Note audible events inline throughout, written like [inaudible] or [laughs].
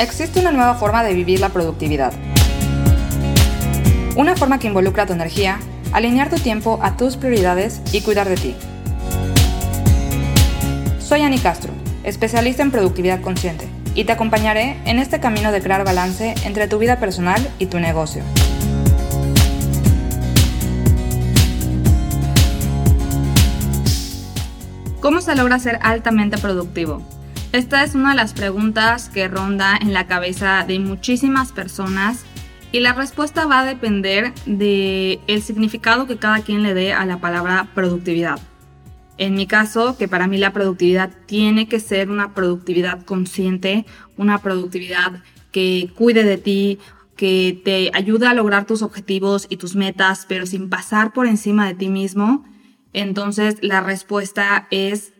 existe una nueva forma de vivir la productividad. Una forma que involucra tu energía, alinear tu tiempo a tus prioridades y cuidar de ti. Soy Ani Castro, especialista en productividad consciente, y te acompañaré en este camino de crear balance entre tu vida personal y tu negocio. ¿Cómo se logra ser altamente productivo? Esta es una de las preguntas que ronda en la cabeza de muchísimas personas y la respuesta va a depender del el significado que cada quien le dé a la palabra productividad. En mi caso, que para mí la productividad tiene que ser una productividad consciente, una productividad que cuide de ti, que te ayude a lograr tus objetivos y tus metas, pero sin pasar por encima de ti mismo. Entonces, la respuesta es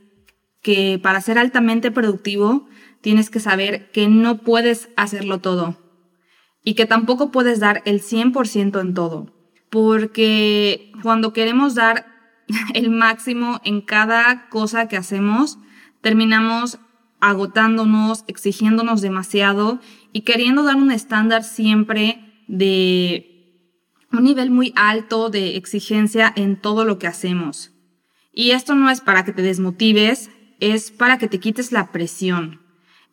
que para ser altamente productivo tienes que saber que no puedes hacerlo todo y que tampoco puedes dar el 100% en todo, porque cuando queremos dar [laughs] el máximo en cada cosa que hacemos, terminamos agotándonos, exigiéndonos demasiado y queriendo dar un estándar siempre de un nivel muy alto de exigencia en todo lo que hacemos. Y esto no es para que te desmotives, es para que te quites la presión,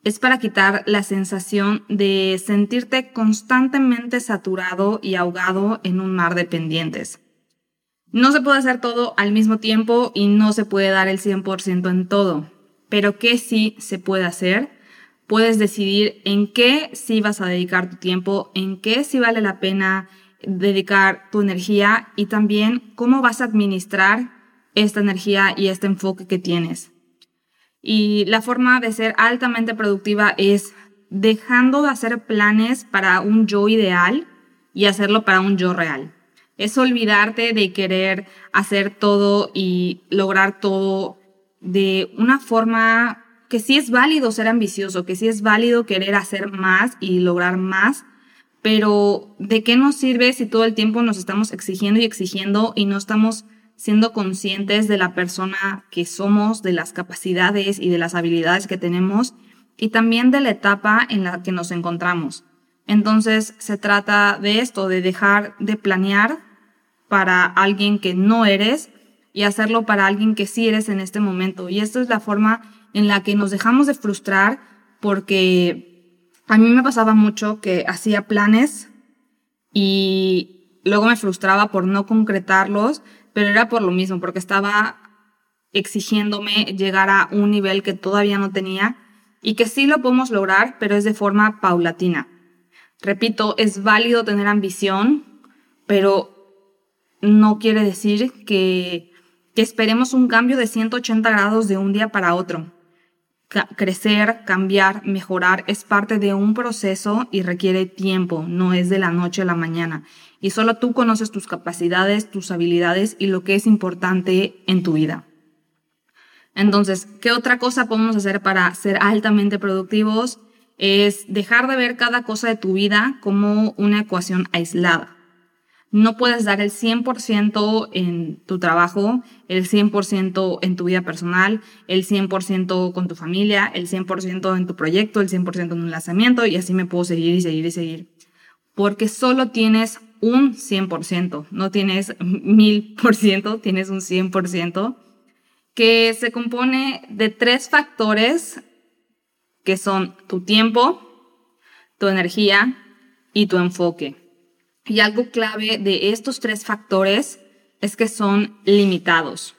es para quitar la sensación de sentirte constantemente saturado y ahogado en un mar de pendientes. No se puede hacer todo al mismo tiempo y no se puede dar el 100% en todo, pero ¿qué sí se puede hacer? Puedes decidir en qué sí vas a dedicar tu tiempo, en qué sí vale la pena dedicar tu energía y también cómo vas a administrar esta energía y este enfoque que tienes. Y la forma de ser altamente productiva es dejando de hacer planes para un yo ideal y hacerlo para un yo real. Es olvidarte de querer hacer todo y lograr todo de una forma que sí es válido ser ambicioso, que sí es válido querer hacer más y lograr más, pero ¿de qué nos sirve si todo el tiempo nos estamos exigiendo y exigiendo y no estamos siendo conscientes de la persona que somos, de las capacidades y de las habilidades que tenemos y también de la etapa en la que nos encontramos. Entonces se trata de esto, de dejar de planear para alguien que no eres y hacerlo para alguien que sí eres en este momento. Y esto es la forma en la que nos dejamos de frustrar porque a mí me pasaba mucho que hacía planes y luego me frustraba por no concretarlos pero era por lo mismo, porque estaba exigiéndome llegar a un nivel que todavía no tenía y que sí lo podemos lograr, pero es de forma paulatina. Repito, es válido tener ambición, pero no quiere decir que, esperemos un cambio de 180 grados de un día para otro. Crecer, cambiar, mejorar es parte de un proceso y requiere tiempo, no es de la noche a la mañana y solo tú conoces tus capacidades, tus habilidades y lo que es importante en tu vida. Entonces, ¿qué otra cosa podemos hacer para ser altamente productivos? Es dejar de ver cada cosa de tu vida como una ecuación aislada. No puedes dar el 100% en tu trabajo, el 100% en tu vida personal, el 100% con tu familia, el 100% en tu proyecto, el 100% en un lanzamiento y así me puedo seguir y seguir y seguir. Porque solo tienes un 100%, no tienes [laughs] mil por ciento, tienes un 100%, que se compone de tres factores que son tu tiempo, tu energía y tu enfoque. Y algo clave de estos tres factores es que son limitados.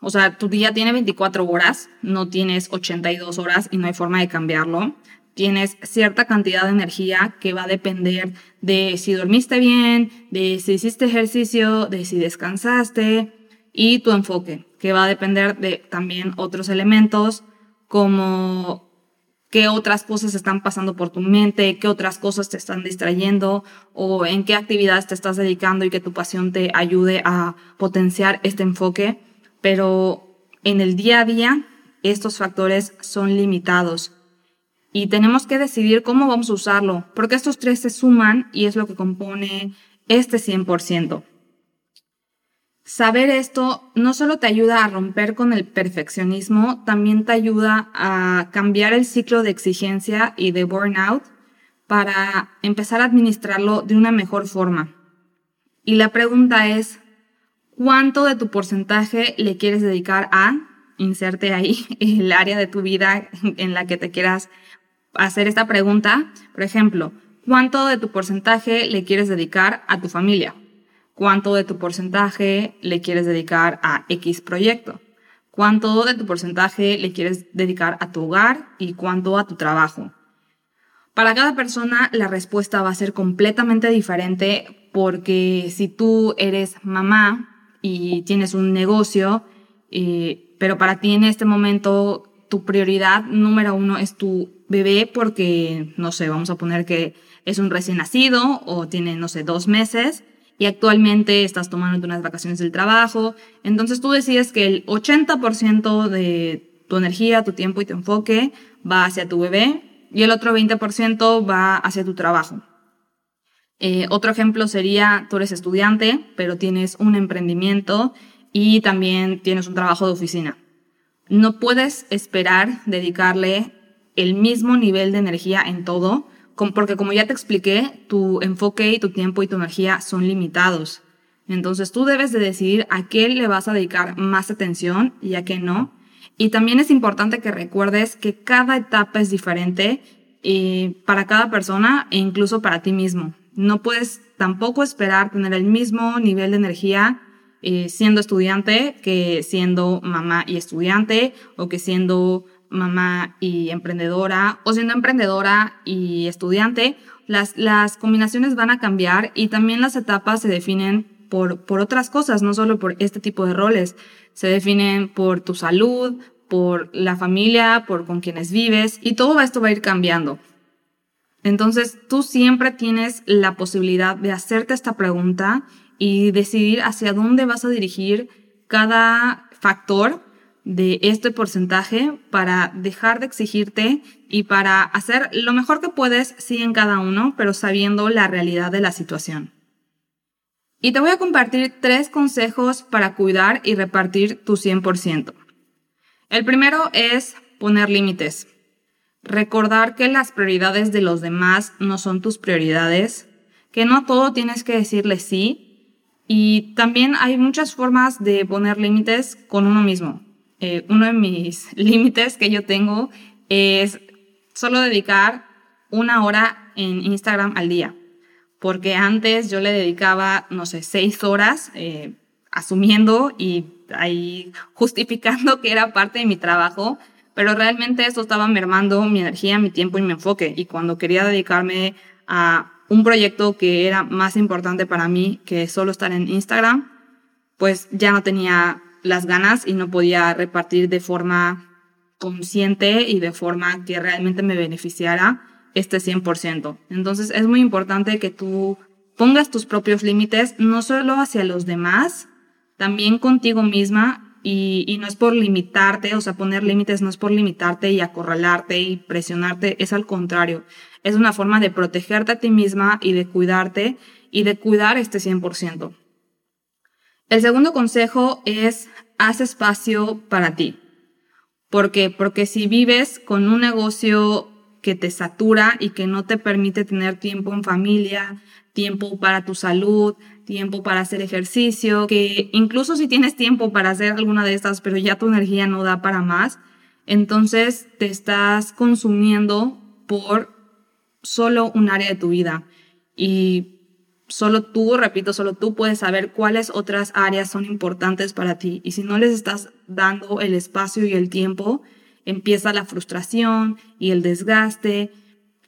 O sea, tu día tiene 24 horas, no tienes 82 horas y no hay forma de cambiarlo tienes cierta cantidad de energía que va a depender de si dormiste bien, de si hiciste ejercicio, de si descansaste y tu enfoque, que va a depender de también otros elementos como qué otras cosas están pasando por tu mente, qué otras cosas te están distrayendo o en qué actividades te estás dedicando y que tu pasión te ayude a potenciar este enfoque. Pero en el día a día, estos factores son limitados y tenemos que decidir cómo vamos a usarlo, porque estos tres se suman y es lo que compone este 100%. Saber esto no solo te ayuda a romper con el perfeccionismo, también te ayuda a cambiar el ciclo de exigencia y de burnout para empezar a administrarlo de una mejor forma. Y la pregunta es, ¿cuánto de tu porcentaje le quieres dedicar a, inserte ahí [laughs] el área de tu vida en la que te quieras hacer esta pregunta? Por ejemplo, ¿cuánto de tu porcentaje le quieres dedicar a tu familia? ¿Cuánto de tu porcentaje le quieres dedicar a X proyecto? ¿Cuánto de tu porcentaje le quieres dedicar a tu hogar y cuánto a tu trabajo? Para cada persona la respuesta va a ser completamente diferente porque si tú eres mamá y tienes un negocio, eh, pero para ti en este momento tu prioridad número uno es tu bebé porque, no sé, vamos a poner que es un recién nacido o tiene, no sé, dos meses y actualmente estás tomando unas vacaciones del trabajo, entonces tú decides que el 80% de tu energía, tu tiempo y tu enfoque va hacia tu bebé y el otro 20% va hacia tu trabajo. Eh, otro ejemplo sería, tú eres estudiante, pero tienes un emprendimiento y también tienes un trabajo de oficina. No puedes esperar dedicarle el mismo nivel de energía en todo, porque como ya te expliqué, tu enfoque y tu tiempo y tu energía son limitados. Entonces tú debes de decidir a qué le vas a dedicar más atención y a qué no. Y también es importante que recuerdes que cada etapa es diferente eh, para cada persona e incluso para ti mismo. No puedes tampoco esperar tener el mismo nivel de energía eh, siendo estudiante que siendo mamá y estudiante o que siendo mamá y emprendedora o siendo emprendedora y estudiante. Las, las combinaciones van a cambiar y también las etapas se definen por, por otras cosas, no solo por este tipo de roles se definen por tu salud, por la familia, por con quienes vives y todo esto va a ir cambiando. Entonces tú siempre tienes la posibilidad de hacerte esta pregunta y decidir hacia dónde vas a dirigir cada factor de este porcentaje para dejar de exigirte y para hacer lo mejor que puedes, sí, en cada uno, pero sabiendo la realidad de la situación. Y te voy a compartir tres consejos para cuidar y repartir tu 100%. El primero es poner límites. Recordar que las prioridades de los demás no son tus prioridades, que no todo tienes que decirle sí. Y también hay muchas formas de poner límites con uno mismo. Eh, uno de mis [laughs] límites que yo tengo es solo dedicar una hora en Instagram al día porque antes yo le dedicaba, no sé, seis horas eh, asumiendo y ahí [laughs] justificando que era parte de mi trabajo, pero realmente eso estaba mermando mi energía, mi tiempo y mi enfoque. Y cuando quería dedicarme a un proyecto que era más importante para mí que solo estar en Instagram, pues ya no tenía las ganas y no podía repartir de forma consciente y de forma que realmente me beneficiara este 100%. Entonces es muy importante que tú pongas tus propios límites, no solo hacia los demás, también contigo misma y, no es por limitarte, o sea, poner límites no es por limitarte y acorralarte y presionarte, es al contrario, es una forma de protegerte a ti misma y de cuidarte y de cuidar este 100%. El segundo consejo es haz espacio para ti. ¿Por qué? Porque si vives con un negocio que te satura y que no te permite tener tiempo en familia, tiempo para tu salud, tiempo para hacer ejercicio, que incluso si tienes tiempo para hacer alguna de estas, pero ya tu energía no da para más, entonces te estás consumiendo por solo un área de tu vida. Y solo tú, repito, solo tú puedes saber cuáles otras áreas son importantes para ti. Y si no les estás dando el espacio y el tiempo, empieza la frustración y el desgaste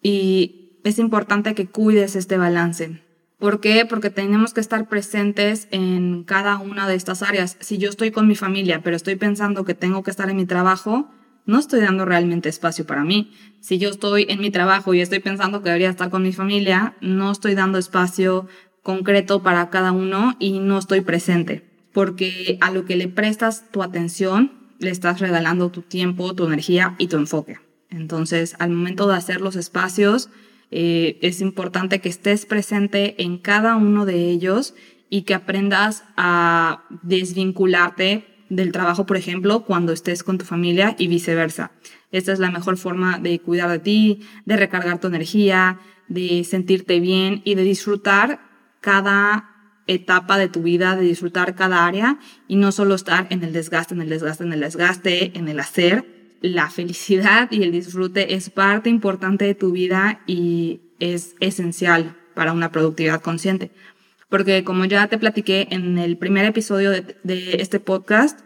y es importante que cuides este balance. ¿Por qué? Porque tenemos que estar presentes en cada una de estas áreas. Si yo estoy con mi familia, pero estoy pensando que tengo que estar en mi trabajo, no estoy dando realmente espacio para mí. Si yo estoy en mi trabajo y estoy pensando que debería estar con mi familia, no estoy dando espacio concreto para cada uno y no estoy presente. Porque a lo que le prestas tu atención le estás regalando tu tiempo, tu energía y tu enfoque. Entonces, al momento de hacer los espacios, eh, es importante que estés presente en cada uno de ellos y que aprendas a desvincularte del trabajo, por ejemplo, cuando estés con tu familia y viceversa. Esta es la mejor forma de cuidar de ti, de recargar tu energía, de sentirte bien y de disfrutar cada etapa de tu vida, de disfrutar cada área y no solo estar en el desgaste, en el desgaste, en el desgaste, en el hacer. La felicidad y el disfrute es parte importante de tu vida y es esencial para una productividad consciente. Porque como ya te platiqué en el primer episodio de, de este podcast,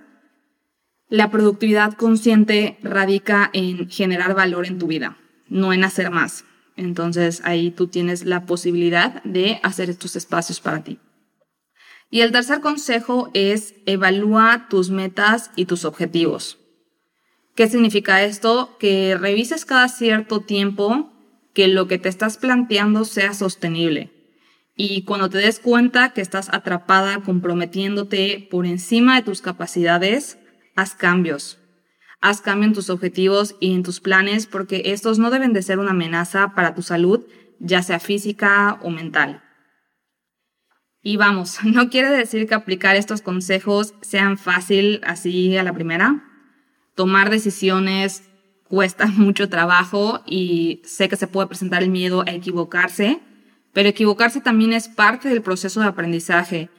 la productividad consciente radica en generar valor en tu vida, no en hacer más. Entonces ahí tú tienes la posibilidad de hacer estos espacios para ti. Y el tercer consejo es evalúa tus metas y tus objetivos. ¿Qué significa esto? Que revises cada cierto tiempo que lo que te estás planteando sea sostenible. Y cuando te des cuenta que estás atrapada comprometiéndote por encima de tus capacidades, haz cambios. Haz cambio en tus objetivos y en tus planes porque estos no deben de ser una amenaza para tu salud, ya sea física o mental. Y vamos, [laughs] no quiere decir que aplicar estos consejos sean fácil así a la primera. Tomar decisiones cuesta [laughs] mucho trabajo y sé que se puede presentar el miedo a equivocarse, pero equivocarse también es parte del proceso de aprendizaje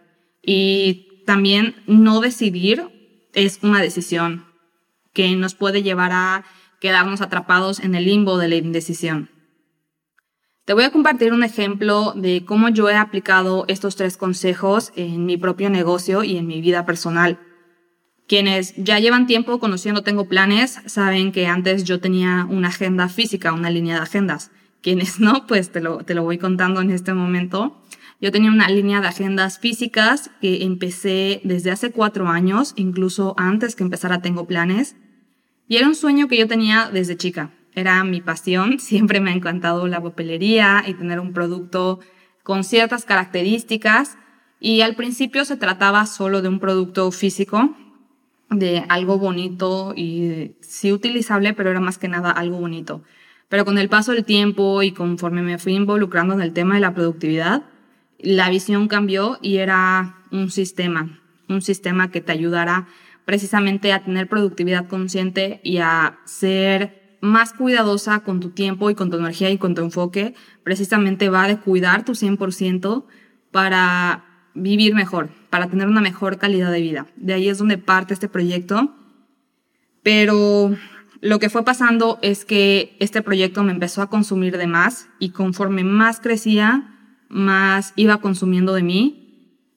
y también no decidir es una decisión que nos puede llevar a quedarnos atrapados en el limbo de la indecisión. Te voy a compartir un ejemplo de cómo yo he aplicado estos tres consejos en mi propio negocio y en mi vida personal. Quienes ya llevan tiempo conociendo Tengo Planes saben que antes yo tenía una agenda física, una línea de agendas. Quienes no, pues te lo, te lo voy contando en este momento. Yo tenía una línea de agendas físicas que empecé desde hace cuatro años, incluso antes que empezara Tengo Planes. Y era un sueño que yo tenía desde chica era mi pasión. [laughs] Siempre me ha encantado la papelería y tener un producto con ciertas características. Y al principio se trataba solo de un producto físico, de algo bonito y sí utilizable, pero era más que nada algo bonito. Pero con el paso del tiempo y conforme me fui involucrando en el tema de la productividad, la visión cambió y era un sistema, un sistema que te ayudara precisamente a tener productividad consciente y a ser más cuidadosa con tu tiempo y con tu energía y con tu enfoque, precisamente va de cuidar tu 100% para vivir mejor, para tener una mejor calidad de vida. De ahí es donde parte este proyecto. Pero lo que fue pasando es que este proyecto me empezó a consumir de más y conforme más crecía, más iba consumiendo de mí.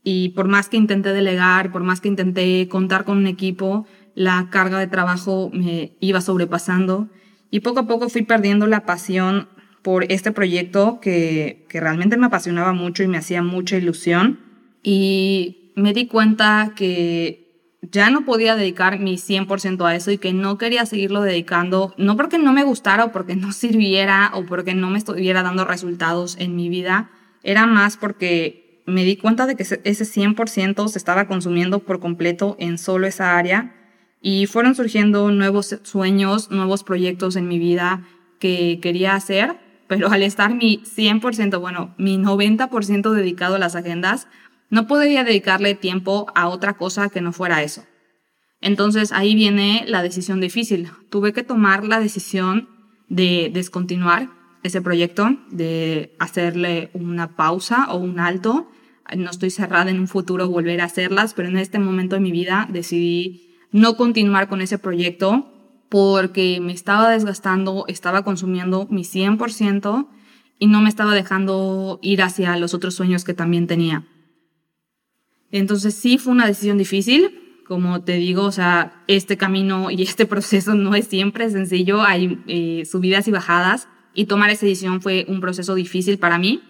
Y por más que intenté delegar, por más que intenté contar con un equipo, la carga de trabajo me iba sobrepasando y poco a poco fui perdiendo la pasión por este proyecto que, que realmente me apasionaba mucho y me hacía mucha ilusión. Y me di cuenta que ya no podía dedicar mi 100% a eso y que no quería seguirlo dedicando, no porque no me gustara o porque no [laughs] sirviera o porque no me estuviera dando resultados en mi vida, era más porque me di cuenta de que ese 100% se estaba consumiendo por completo en solo esa área y fueron surgiendo nuevos sueños, nuevos proyectos en mi vida que quería hacer, pero al estar mi 100%, bueno, mi 90% dedicado a las agendas, no podría dedicarle tiempo a otra cosa que no fuera eso. Entonces ahí viene la decisión difícil. Tuve que tomar la decisión de descontinuar ese proyecto, de hacerle una pausa o un alto. No estoy cerrada en un futuro volver a hacerlas, pero en este momento de mi vida decidí no continuar con ese proyecto porque me estaba desgastando, estaba consumiendo mi 100% y no me estaba dejando ir hacia los otros sueños que también tenía. Entonces sí fue una decisión difícil, como te digo, o sea, este camino y [laughs] este proceso no es siempre sencillo, hay eh, subidas y bajadas. Y tomar esa decisión fue un proceso difícil para mí,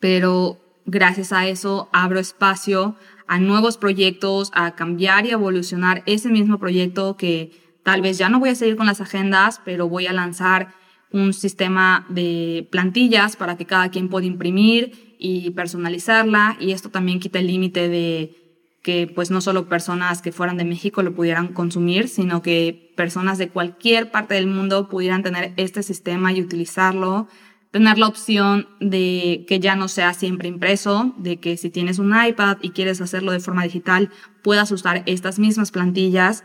pero gracias a eso abro espacio a nuevos proyectos, a cambiar y evolucionar ese mismo proyecto que tal vez ya no voy a seguir con las agendas, pero voy a lanzar un sistema de plantillas para que cada quien pueda imprimir y personalizarla y esto también quita el límite de que pues no solo personas que fueran de México lo pudieran consumir, sino que personas de cualquier parte del mundo pudieran tener este sistema y utilizarlo tener la opción de que ya no sea siempre impreso, de que si tienes un iPad y quieres hacerlo de forma digital, puedas usar estas mismas plantillas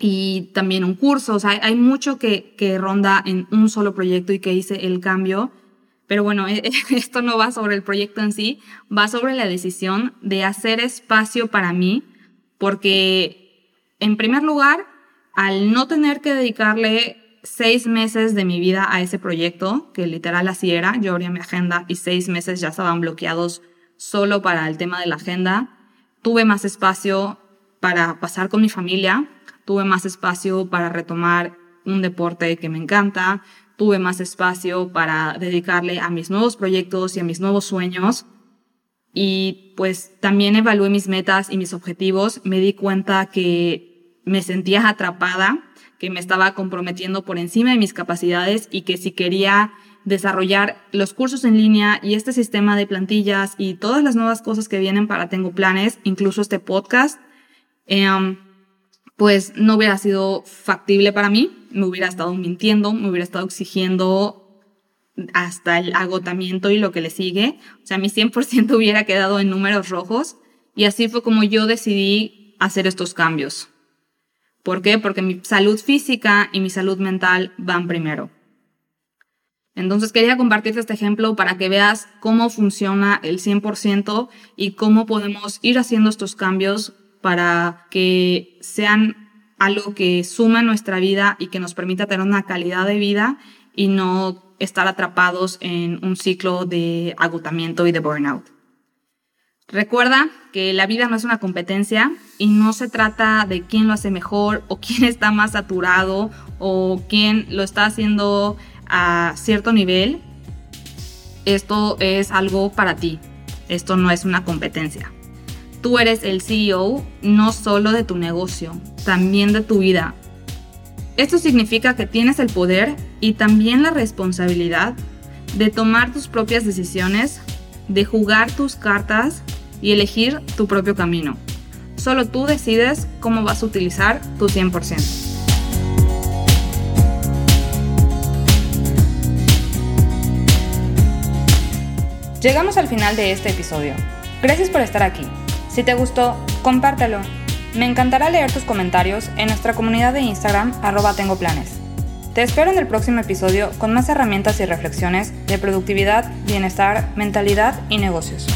y también un curso. O sea, hay mucho que, que ronda en un solo proyecto y que hice el cambio. Pero bueno, [laughs] esto no va sobre el proyecto en sí, va sobre la decisión de hacer espacio para mí, porque en primer lugar, al no tener que dedicarle seis meses de mi vida a ese proyecto, que literal así era, yo abría mi agenda y seis meses ya estaban bloqueados solo para el tema de la agenda. Tuve más espacio para pasar con mi familia, tuve más espacio para retomar un deporte que me encanta, tuve más espacio para dedicarle a mis nuevos proyectos y a mis nuevos sueños. Y pues también evalué mis metas y mis objetivos, me di cuenta que me sentía atrapada que me estaba comprometiendo por encima de mis capacidades y que si quería desarrollar los cursos en línea y este sistema de plantillas y todas las nuevas cosas que vienen para Tengo Planes, incluso este podcast, em, pues no hubiera sido factible para mí, me hubiera estado mintiendo, me hubiera estado exigiendo hasta el agotamiento y lo que le sigue. O sea, mi 100% [laughs] hubiera quedado en números rojos y así fue como yo decidí hacer estos cambios. ¿Por qué? Porque mi salud física y mi salud mental van primero. Entonces quería compartirte este ejemplo para que veas cómo funciona el 100% y cómo podemos ir haciendo estos cambios para que sean algo que suma nuestra vida y que nos permita tener una calidad de vida y no estar atrapados en un ciclo de agotamiento y de burnout. Recuerda que la vida no es una competencia y no se trata de quién lo hace mejor o [laughs] quién está más saturado o quién lo está haciendo a cierto nivel. Esto es algo para ti. Esto no es una competencia. Tú eres el CEO no solo de tu negocio, también de tu vida. Esto significa que tienes el poder y también la responsabilidad de tomar tus propias decisiones, de jugar tus cartas y elegir tu propio camino. Solo tú decides cómo vas a utilizar tu 100%. Llegamos al final de este episodio. Gracias por estar aquí. Si te gustó, compártelo. Me encantará leer tus comentarios en nuestra comunidad de Instagram arroba tengo planes. Te espero en el próximo episodio con más herramientas y reflexiones de productividad, bienestar, mentalidad y negocios.